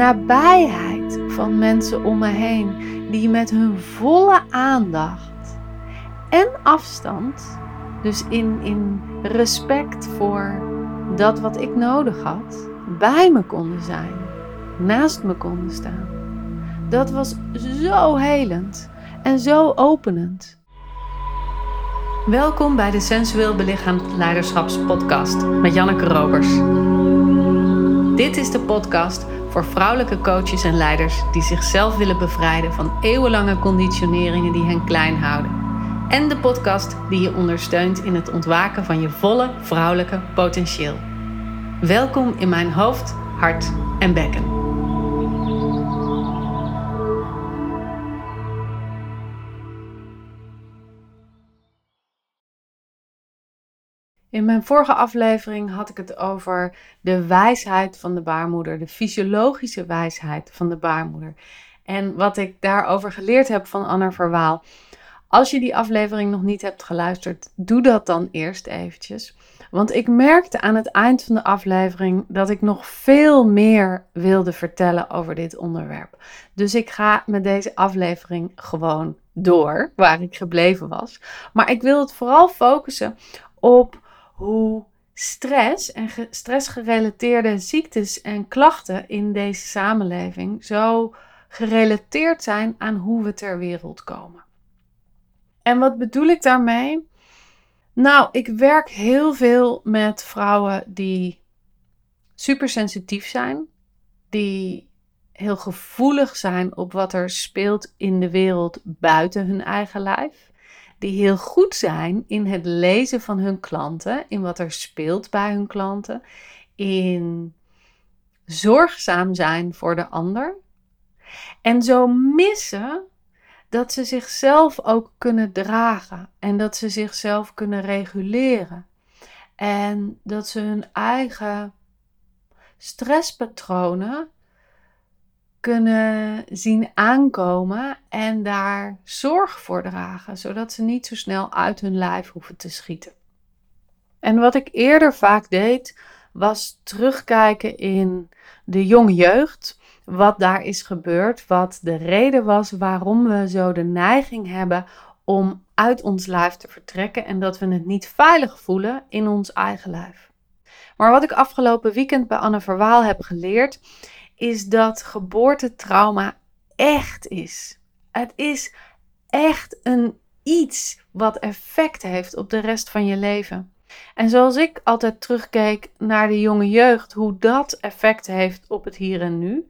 nabijheid van mensen om me heen die met hun volle aandacht en afstand, dus in, in respect voor dat wat ik nodig had, bij me konden zijn, naast me konden staan. Dat was zo helend en zo openend. Welkom bij de Sensueel Belichaamd Leiderschapspodcast met Janneke Robers. Dit is de podcast voor vrouwelijke coaches en leiders die zichzelf willen bevrijden van eeuwenlange conditioneringen die hen klein houden. En de podcast die je ondersteunt in het ontwaken van je volle vrouwelijke potentieel. Welkom in mijn hoofd, hart en bekken. In mijn vorige aflevering had ik het over de wijsheid van de baarmoeder, de fysiologische wijsheid van de baarmoeder. En wat ik daarover geleerd heb van Anna Verwaal. Als je die aflevering nog niet hebt geluisterd, doe dat dan eerst eventjes. Want ik merkte aan het eind van de aflevering dat ik nog veel meer wilde vertellen over dit onderwerp. Dus ik ga met deze aflevering gewoon door waar ik gebleven was. Maar ik wil het vooral focussen op hoe stress en stressgerelateerde ziektes en klachten in deze samenleving zo gerelateerd zijn aan hoe we ter wereld komen. En wat bedoel ik daarmee? Nou, ik werk heel veel met vrouwen die supersensitief zijn, die heel gevoelig zijn op wat er speelt in de wereld buiten hun eigen lijf die heel goed zijn in het lezen van hun klanten, in wat er speelt bij hun klanten, in zorgzaam zijn voor de ander. En zo missen dat ze zichzelf ook kunnen dragen en dat ze zichzelf kunnen reguleren. En dat ze hun eigen stresspatronen kunnen zien aankomen en daar zorg voor dragen, zodat ze niet zo snel uit hun lijf hoeven te schieten. En wat ik eerder vaak deed, was terugkijken in de jonge jeugd, wat daar is gebeurd, wat de reden was waarom we zo de neiging hebben om uit ons lijf te vertrekken en dat we het niet veilig voelen in ons eigen lijf. Maar wat ik afgelopen weekend bij Anne Verwaal heb geleerd, is dat geboortetrauma echt is. Het is echt een iets wat effect heeft op de rest van je leven. En zoals ik altijd terugkeek naar de jonge jeugd, hoe dat effect heeft op het hier en nu,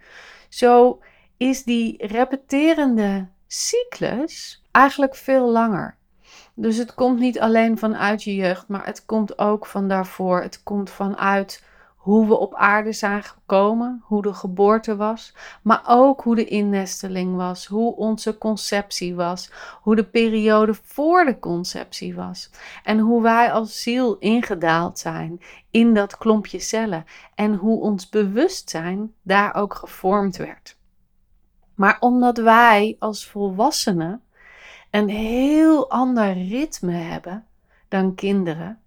zo is die repeterende cyclus eigenlijk veel langer. Dus het komt niet alleen vanuit je jeugd, maar het komt ook van daarvoor. Het komt vanuit hoe we op aarde zijn gekomen, hoe de geboorte was, maar ook hoe de innesteling was, hoe onze conceptie was, hoe de periode voor de conceptie was en hoe wij als ziel ingedaald zijn in dat klompje cellen en hoe ons bewustzijn daar ook gevormd werd. Maar omdat wij als volwassenen een heel ander ritme hebben dan kinderen,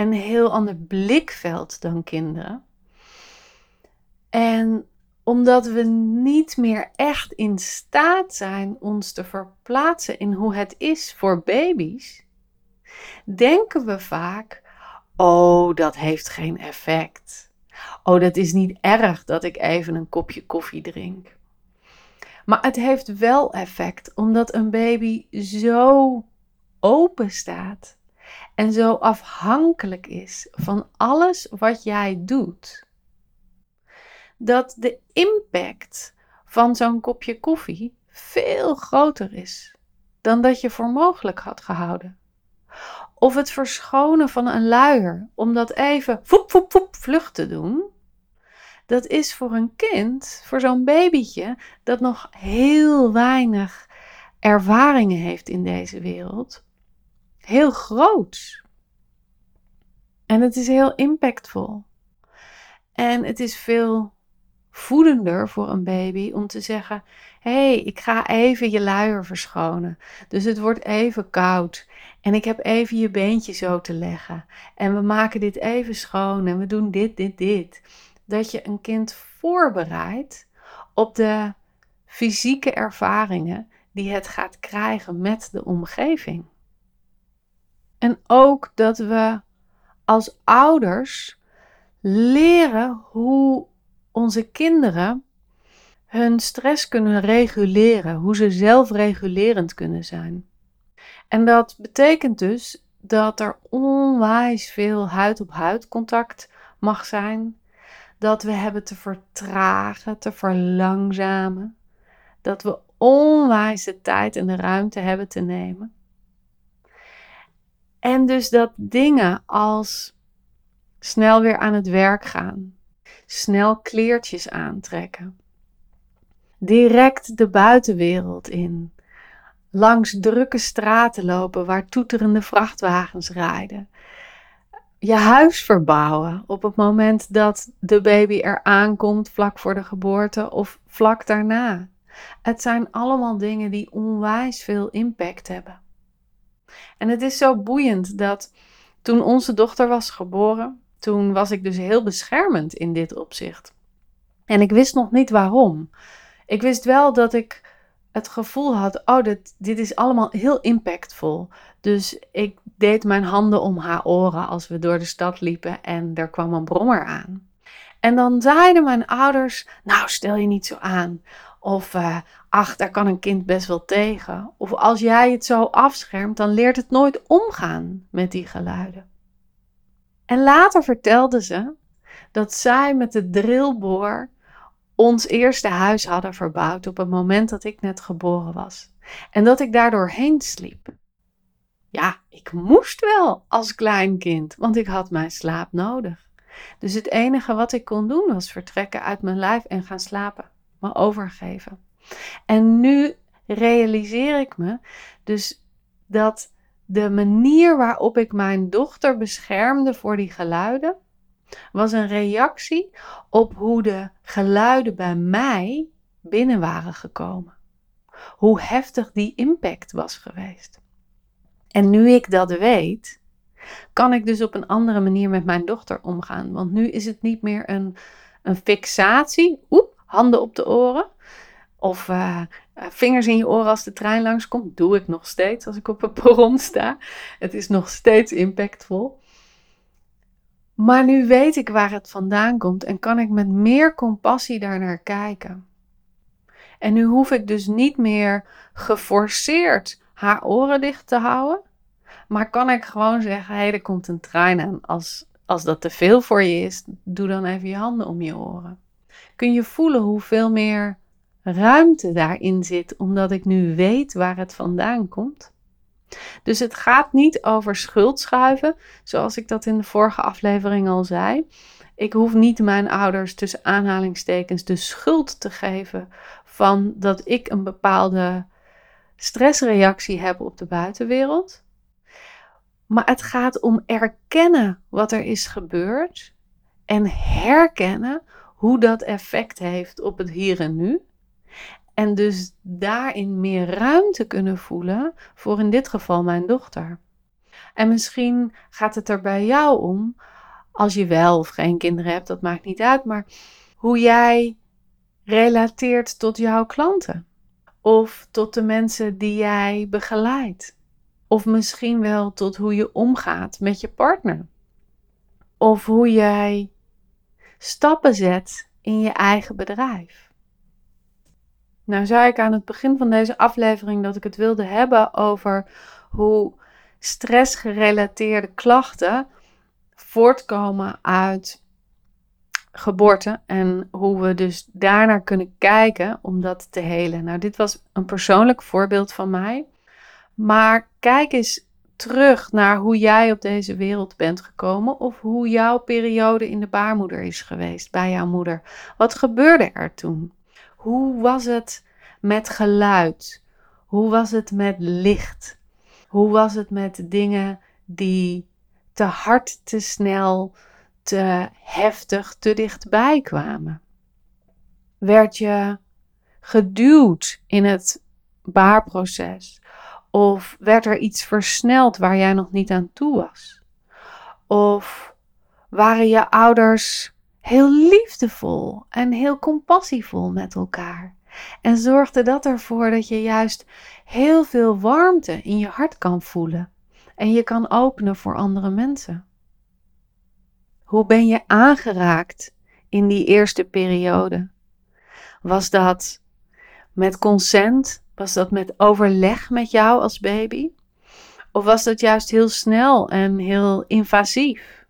een heel ander blikveld dan kinderen. En omdat we niet meer echt in staat zijn ons te verplaatsen in hoe het is voor baby's, denken we vaak: oh, dat heeft geen effect. Oh, dat is niet erg dat ik even een kopje koffie drink. Maar het heeft wel effect, omdat een baby zo open staat en zo afhankelijk is van alles wat jij doet, dat de impact van zo'n kopje koffie veel groter is dan dat je voor mogelijk had gehouden. Of het verschonen van een luier om dat even voep, voep, voep, vlug te doen. Dat is voor een kind, voor zo'n babytje, dat nog heel weinig ervaringen heeft in deze wereld, heel groot. En het is heel impactvol. En het is veel voedender voor een baby om te zeggen: Hé, hey, ik ga even je luier verschonen. Dus het wordt even koud. En ik heb even je beentje zo te leggen. En we maken dit even schoon. En we doen dit, dit, dit. Dat je een kind voorbereidt op de fysieke ervaringen die het gaat krijgen met de omgeving. En ook dat we als ouders leren hoe onze kinderen hun stress kunnen reguleren, hoe ze zelfregulerend kunnen zijn. En dat betekent dus dat er onwijs veel huid-op-huid contact mag zijn, dat we hebben te vertragen, te verlangzamen, dat we onwijs de tijd en de ruimte hebben te nemen. En dus dat dingen als snel weer aan het werk gaan, snel kleertjes aantrekken, direct de buitenwereld in, langs drukke straten lopen waar toeterende vrachtwagens rijden, je huis verbouwen op het moment dat de baby er aankomt vlak voor de geboorte of vlak daarna. Het zijn allemaal dingen die onwijs veel impact hebben. En het is zo boeiend dat toen onze dochter was geboren, toen was ik dus heel beschermend in dit opzicht. En ik wist nog niet waarom. Ik wist wel dat ik het gevoel had: oh, dit, dit is allemaal heel impactvol. Dus ik deed mijn handen om haar oren als we door de stad liepen en er kwam een brommer aan. En dan zeiden mijn ouders: Nou, stel je niet zo aan. Of uh, ach, daar kan een kind best wel tegen. Of als jij het zo afschermt, dan leert het nooit omgaan met die geluiden. En later vertelde ze dat zij met de drillboor ons eerste huis hadden verbouwd op het moment dat ik net geboren was. En dat ik daardoor heen sliep. Ja, ik moest wel als klein kind, want ik had mijn slaap nodig. Dus het enige wat ik kon doen was vertrekken uit mijn lijf en gaan slapen, me overgeven. En nu realiseer ik me dus dat de manier waarop ik mijn dochter beschermde voor die geluiden, was een reactie op hoe de geluiden bij mij binnen waren gekomen. Hoe heftig die impact was geweest. En nu ik dat weet, kan ik dus op een andere manier met mijn dochter omgaan. Want nu is het niet meer een, een fixatie, oep, handen op de oren. Of uh, vingers in je oren als de trein langskomt. Doe ik nog steeds als ik op een perron sta. Het is nog steeds impactvol. Maar nu weet ik waar het vandaan komt en kan ik met meer compassie daarnaar kijken. En nu hoef ik dus niet meer geforceerd haar oren dicht te houden, maar kan ik gewoon zeggen: hé, er komt een trein aan. Als, als dat te veel voor je is, doe dan even je handen om je oren. Kun je voelen hoeveel meer ruimte daarin zit, omdat ik nu weet waar het vandaan komt? Dus het gaat niet over schuldschuiven, zoals ik dat in de vorige aflevering al zei. Ik hoef niet mijn ouders tussen aanhalingstekens de schuld te geven van dat ik een bepaalde stressreactie heb op de buitenwereld. Maar het gaat om erkennen wat er is gebeurd en herkennen hoe dat effect heeft op het hier en nu. En dus daarin meer ruimte kunnen voelen voor in dit geval mijn dochter. En misschien gaat het er bij jou om, als je wel of geen kinderen hebt, dat maakt niet uit, maar hoe jij relateert tot jouw klanten. Of tot de mensen die jij begeleidt. Of misschien wel tot hoe je omgaat met je partner. Of hoe jij stappen zet in je eigen bedrijf. Nou zei ik aan het begin van deze aflevering dat ik het wilde hebben over hoe stressgerelateerde klachten voortkomen uit geboorte en hoe we dus daarnaar kunnen kijken om dat te helen. Nou, dit was een persoonlijk voorbeeld van mij. Maar kijk eens terug naar hoe jij op deze wereld bent gekomen of hoe jouw periode in de baarmoeder is geweest bij jouw moeder. Wat gebeurde er toen? Hoe was het met geluid? Hoe was het met licht? Hoe was het met dingen die te hard, te snel, te heftig, te dichtbij kwamen? Werd je geduwd in het baarproces? Of werd er iets versneld waar jij nog niet aan toe was? Of waren je ouders heel liefdevol en heel compassievol met elkaar. En zorgt er dat ervoor dat je juist heel veel warmte in je hart kan voelen en je kan openen voor andere mensen. Hoe ben je aangeraakt in die eerste periode? Was dat met consent? Was dat met overleg met jou als baby? Of was dat juist heel snel en heel invasief?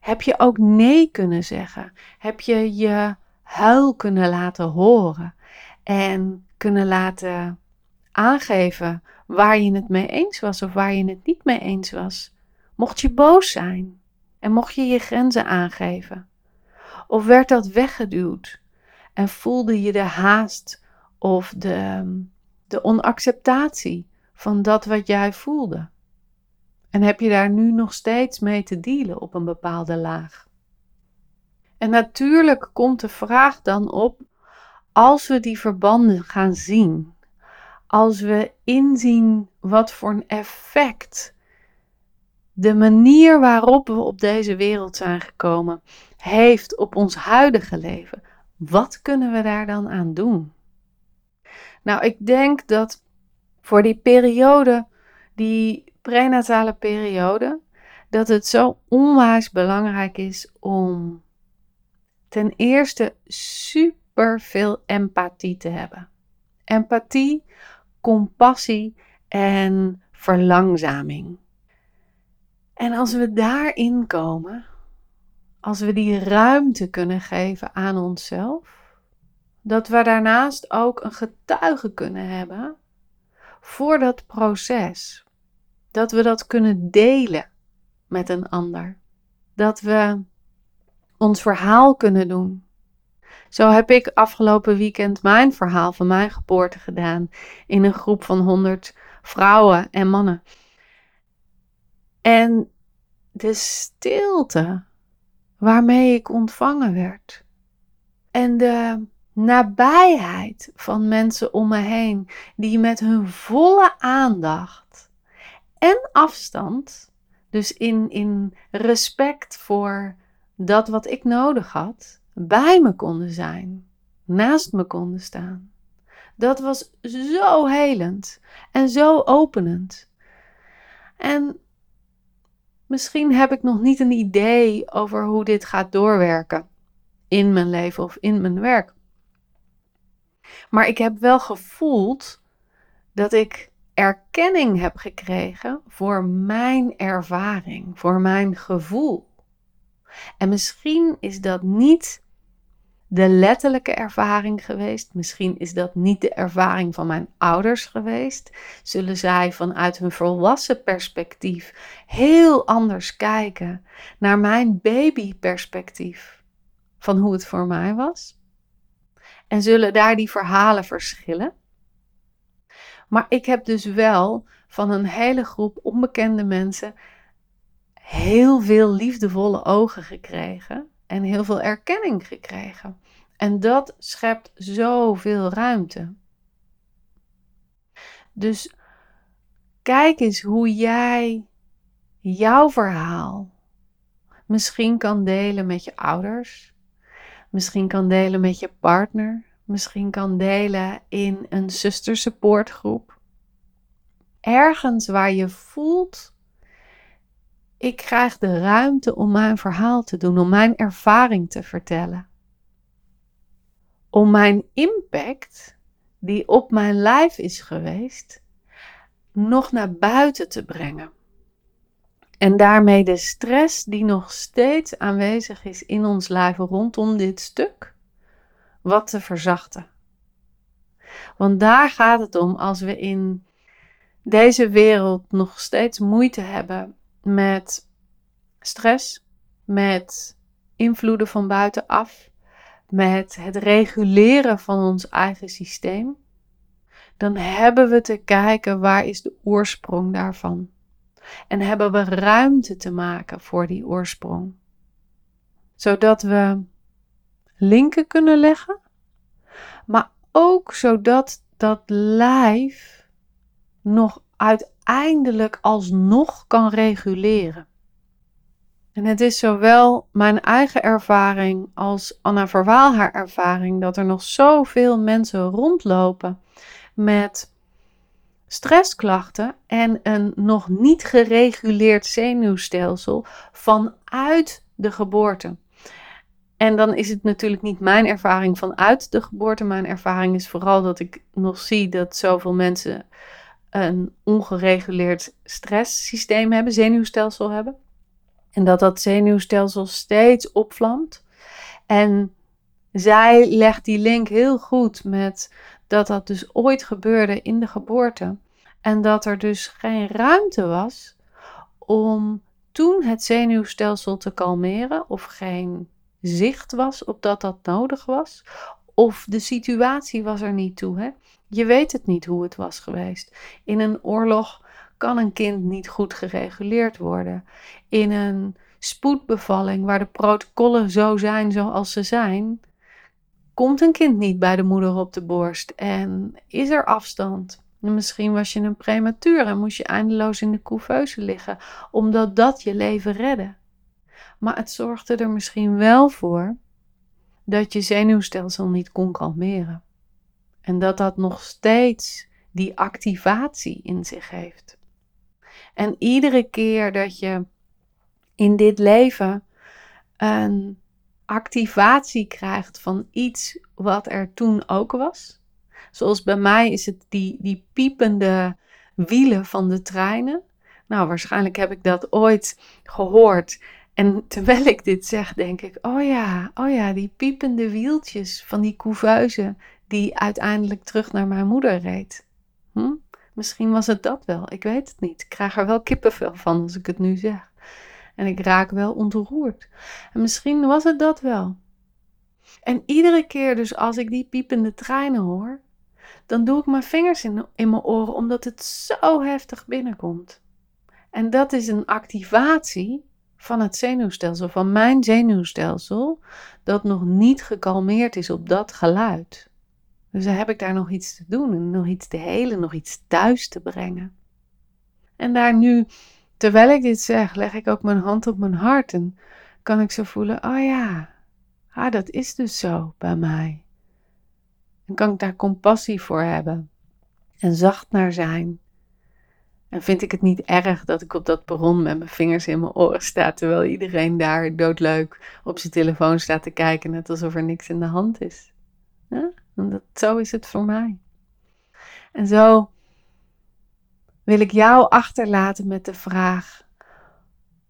Heb je ook nee kunnen zeggen? Heb je je huil kunnen laten horen en kunnen laten aangeven waar je het mee eens was of waar je het niet mee eens was? Mocht je boos zijn en mocht je je grenzen aangeven? Of werd dat weggeduwd en voelde je de haast of de, de onacceptatie van dat wat jij voelde? En heb je daar nu nog steeds mee te dealen op een bepaalde laag? En natuurlijk komt de vraag dan op, als we die verbanden gaan zien, als we inzien wat voor een effect de manier waarop we op deze wereld zijn gekomen heeft op ons huidige leven, wat kunnen we daar dan aan doen? Nou, ik denk dat voor die periode, die prenatale periode, dat het zo onwijs belangrijk is om ten eerste super veel empathie te hebben. Empathie, compassie en verlangzaming. En als we daarin komen, als we die ruimte kunnen geven aan onszelf, dat we daarnaast ook een getuige kunnen hebben voor dat proces. Dat we dat kunnen delen met een ander. Dat we ons verhaal kunnen doen. Zo heb ik afgelopen weekend mijn verhaal van mijn geboorte gedaan in een groep van 100 vrouwen en mannen. En de stilte waarmee ik ontvangen werd. En de nabijheid van mensen om me heen die met hun volle aandacht en afstand, dus in, in respect voor dat wat ik nodig had, bij me konden zijn, naast me konden staan. Dat was zo helend en zo openend. En misschien heb ik nog niet een idee over hoe dit gaat doorwerken in mijn leven of in mijn werk. Maar ik heb wel gevoeld dat ik erkenning heb gekregen voor mijn ervaring, voor mijn gevoel. En misschien is dat niet de letterlijke ervaring geweest. Misschien is dat niet de ervaring van mijn ouders geweest. Zullen zij vanuit hun volwassen perspectief heel anders kijken naar mijn babyperspectief van hoe het voor mij was? En zullen daar die verhalen verschillen? Maar ik heb dus wel van een hele groep onbekende mensen heel veel liefdevolle ogen gekregen en heel veel erkenning gekregen. En dat schept zoveel ruimte. Dus kijk eens hoe jij jouw verhaal misschien kan delen met je ouders, misschien kan delen met je partner, misschien kan delen in een zustersupportgroep. Ergens waar je voelt ik krijg de ruimte om mijn verhaal te doen, om mijn ervaring te vertellen. Om mijn impact, die op mijn lijf is geweest, nog naar buiten te brengen. En daarmee de stress die nog steeds aanwezig is in ons lijf rondom dit stuk, wat te verzachten. Want daar gaat het om als we in deze wereld nog steeds moeite hebben met stress, met invloeden van buitenaf, met het reguleren van ons eigen systeem, dan hebben we te kijken waar is de oorsprong daarvan. En hebben we ruimte te maken voor die oorsprong. Zodat we linken kunnen leggen, maar ook zodat dat lijf nog uiteindelijk alsnog kan reguleren. En het is zowel mijn eigen ervaring als Anna Verwaal haar ervaring dat er nog zoveel mensen rondlopen met stressklachten en een nog niet gereguleerd zenuwstelsel vanuit de geboorte. En dan is het natuurlijk niet mijn ervaring vanuit de geboorte. Mijn ervaring is vooral dat ik nog zie dat zoveel mensen een ongereguleerd stresssysteem hebben, zenuwstelsel hebben. En dat dat zenuwstelsel steeds opvlamt. En zij legt die link heel goed met dat dat dus ooit gebeurde in de geboorte. En dat er dus geen ruimte was om toen het zenuwstelsel te kalmeren of geen zicht was op dat dat nodig was. Of de situatie was er niet toe. Hè? Je weet het niet hoe het was geweest. In een oorlog kan een kind niet goed gereguleerd worden. In een spoedbevalling waar de protocollen zo zijn zoals ze zijn, komt een kind niet bij de moeder op de borst en is er afstand. Misschien was je een prematuur en moest je eindeloos in de couveuse liggen, omdat dat je leven redde. Maar het zorgde er misschien wel voor dat je zenuwstelsel niet kon kalmeren. En dat dat nog steeds die activatie in zich heeft. En iedere keer dat je in dit leven een activatie krijgt van iets wat er toen ook was. Zoals bij mij is het die, die piepende wielen van de treinen. Nou, waarschijnlijk heb ik dat ooit gehoord. En terwijl ik dit zeg, denk ik: oh ja, oh ja, die piepende wieltjes van die couveuse die uiteindelijk terug naar mijn moeder reed. Hm? Misschien was het dat wel, ik weet het niet. Ik krijg er wel kippenvel van als ik het nu zeg. En ik raak wel ontroerd. En misschien was het dat wel. En iedere keer dus als ik die piepende treinen hoor, dan doe ik mijn vingers in, in mijn oren omdat het zo heftig binnenkomt. En dat is een activatie van het zenuwstelsel, van mijn zenuwstelsel, dat nog niet gekalmeerd is op dat geluid. Dus dan heb ik daar nog iets te doen, nog iets te helen, nog iets thuis te brengen. En daar nu, terwijl ik dit zeg, leg ik ook mijn hand op mijn hart en kan ik zo voelen, oh ja, ah, dat is dus zo bij mij. En kan ik daar compassie voor hebben en zacht naar zijn. En vind ik het niet erg dat ik op dat perron met mijn vingers in mijn oren sta, terwijl iedereen daar doodleuk op zijn telefoon staat te kijken, net alsof er niks in de hand is. Dat, zo is het voor mij. En zo wil ik jou achterlaten met de vraag: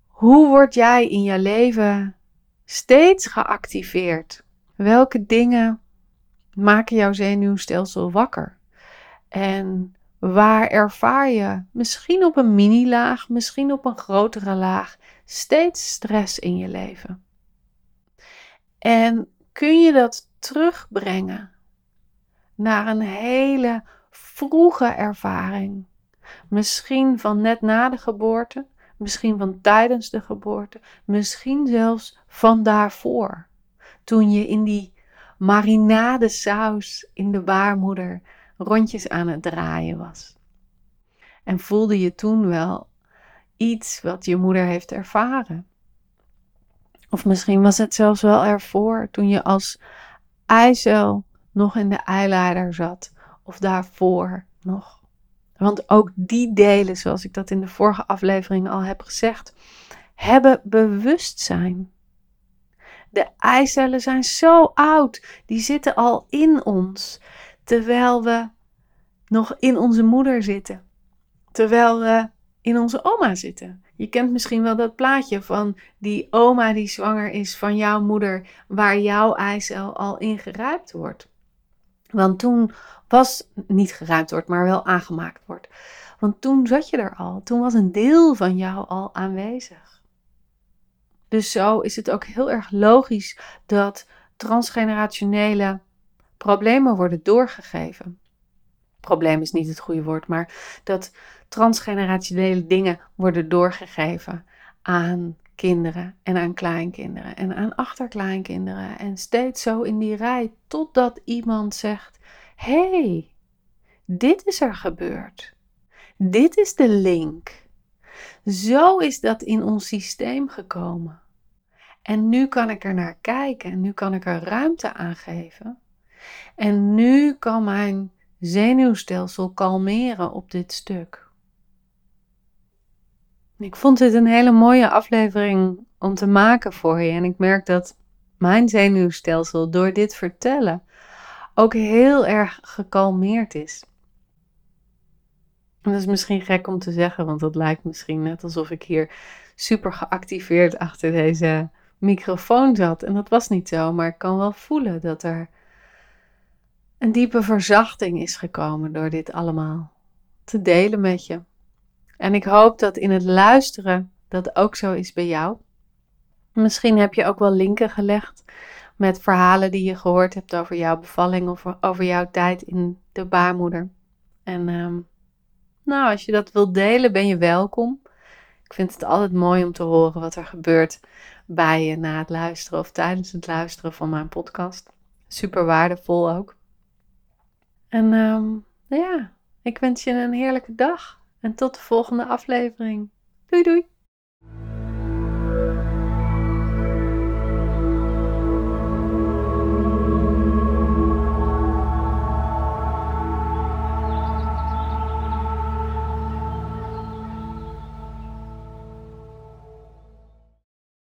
hoe word jij in je leven steeds geactiveerd? Welke dingen maken jouw zenuwstelsel wakker? En waar ervaar je misschien op een mini-laag, misschien op een grotere laag steeds stress in je leven? En kun je dat terugbrengen naar een hele vroege ervaring? Misschien van net na de geboorte, misschien van tijdens de geboorte, misschien zelfs van daarvoor. Toen je in die marinadesaus in de baarmoeder rondjes aan het draaien was. En voelde je toen wel iets wat je moeder heeft ervaren? Of misschien was het zelfs wel ervoor toen je als eicel nog in de eileider zat, of daarvoor nog. Want ook die delen, zoals ik dat in de vorige aflevering al heb gezegd, hebben bewustzijn. De eicellen zijn zo oud, die zitten al in ons terwijl we nog in onze moeder zitten. Terwijl we in onze oma zitten. Je kent misschien wel dat plaatje van die oma die zwanger is van jouw moeder, waar jouw eicel al in geruimd wordt. Want toen was niet geruimd wordt, maar wel aangemaakt wordt. Want toen zat je er al. Toen was een deel van jou al aanwezig. Dus zo is het ook heel erg logisch dat transgenerationele problemen worden doorgegeven. Probleem is niet het goede woord, maar dat transgenerationele dingen worden doorgegeven aan kinderen en aan kleinkinderen en aan achterkleinkinderen. En steeds zo in die rij totdat iemand zegt: hey, dit is er gebeurd. Dit is de link. Zo is dat in ons systeem gekomen. En nu kan ik er naar kijken en nu kan ik er ruimte aan geven. En nu kan mijn zenuwstelsel kalmeren op dit stuk. Ik vond dit een hele mooie aflevering om te maken voor je. En ik merk dat mijn zenuwstelsel door dit vertellen ook heel erg gekalmeerd is. Dat is misschien gek om te zeggen, want dat lijkt misschien net alsof ik hier super geactiveerd achter deze microfoon zat. En dat was niet zo, maar ik kan wel voelen dat er een diepe verzachting is gekomen door dit allemaal te delen met je. En ik hoop dat in het luisteren dat ook zo is bij jou. Misschien heb je ook wel linken gelegd met verhalen die je gehoord hebt over jouw bevalling of over jouw tijd in de baarmoeder. En um, nou, als je dat wilt delen, ben je welkom. Ik vind het altijd mooi om te horen wat er gebeurt bij je na het luisteren of tijdens het luisteren van mijn podcast. Super waardevol ook. En um, ja, ik wens je een heerlijke dag en tot de volgende aflevering. Doei doei!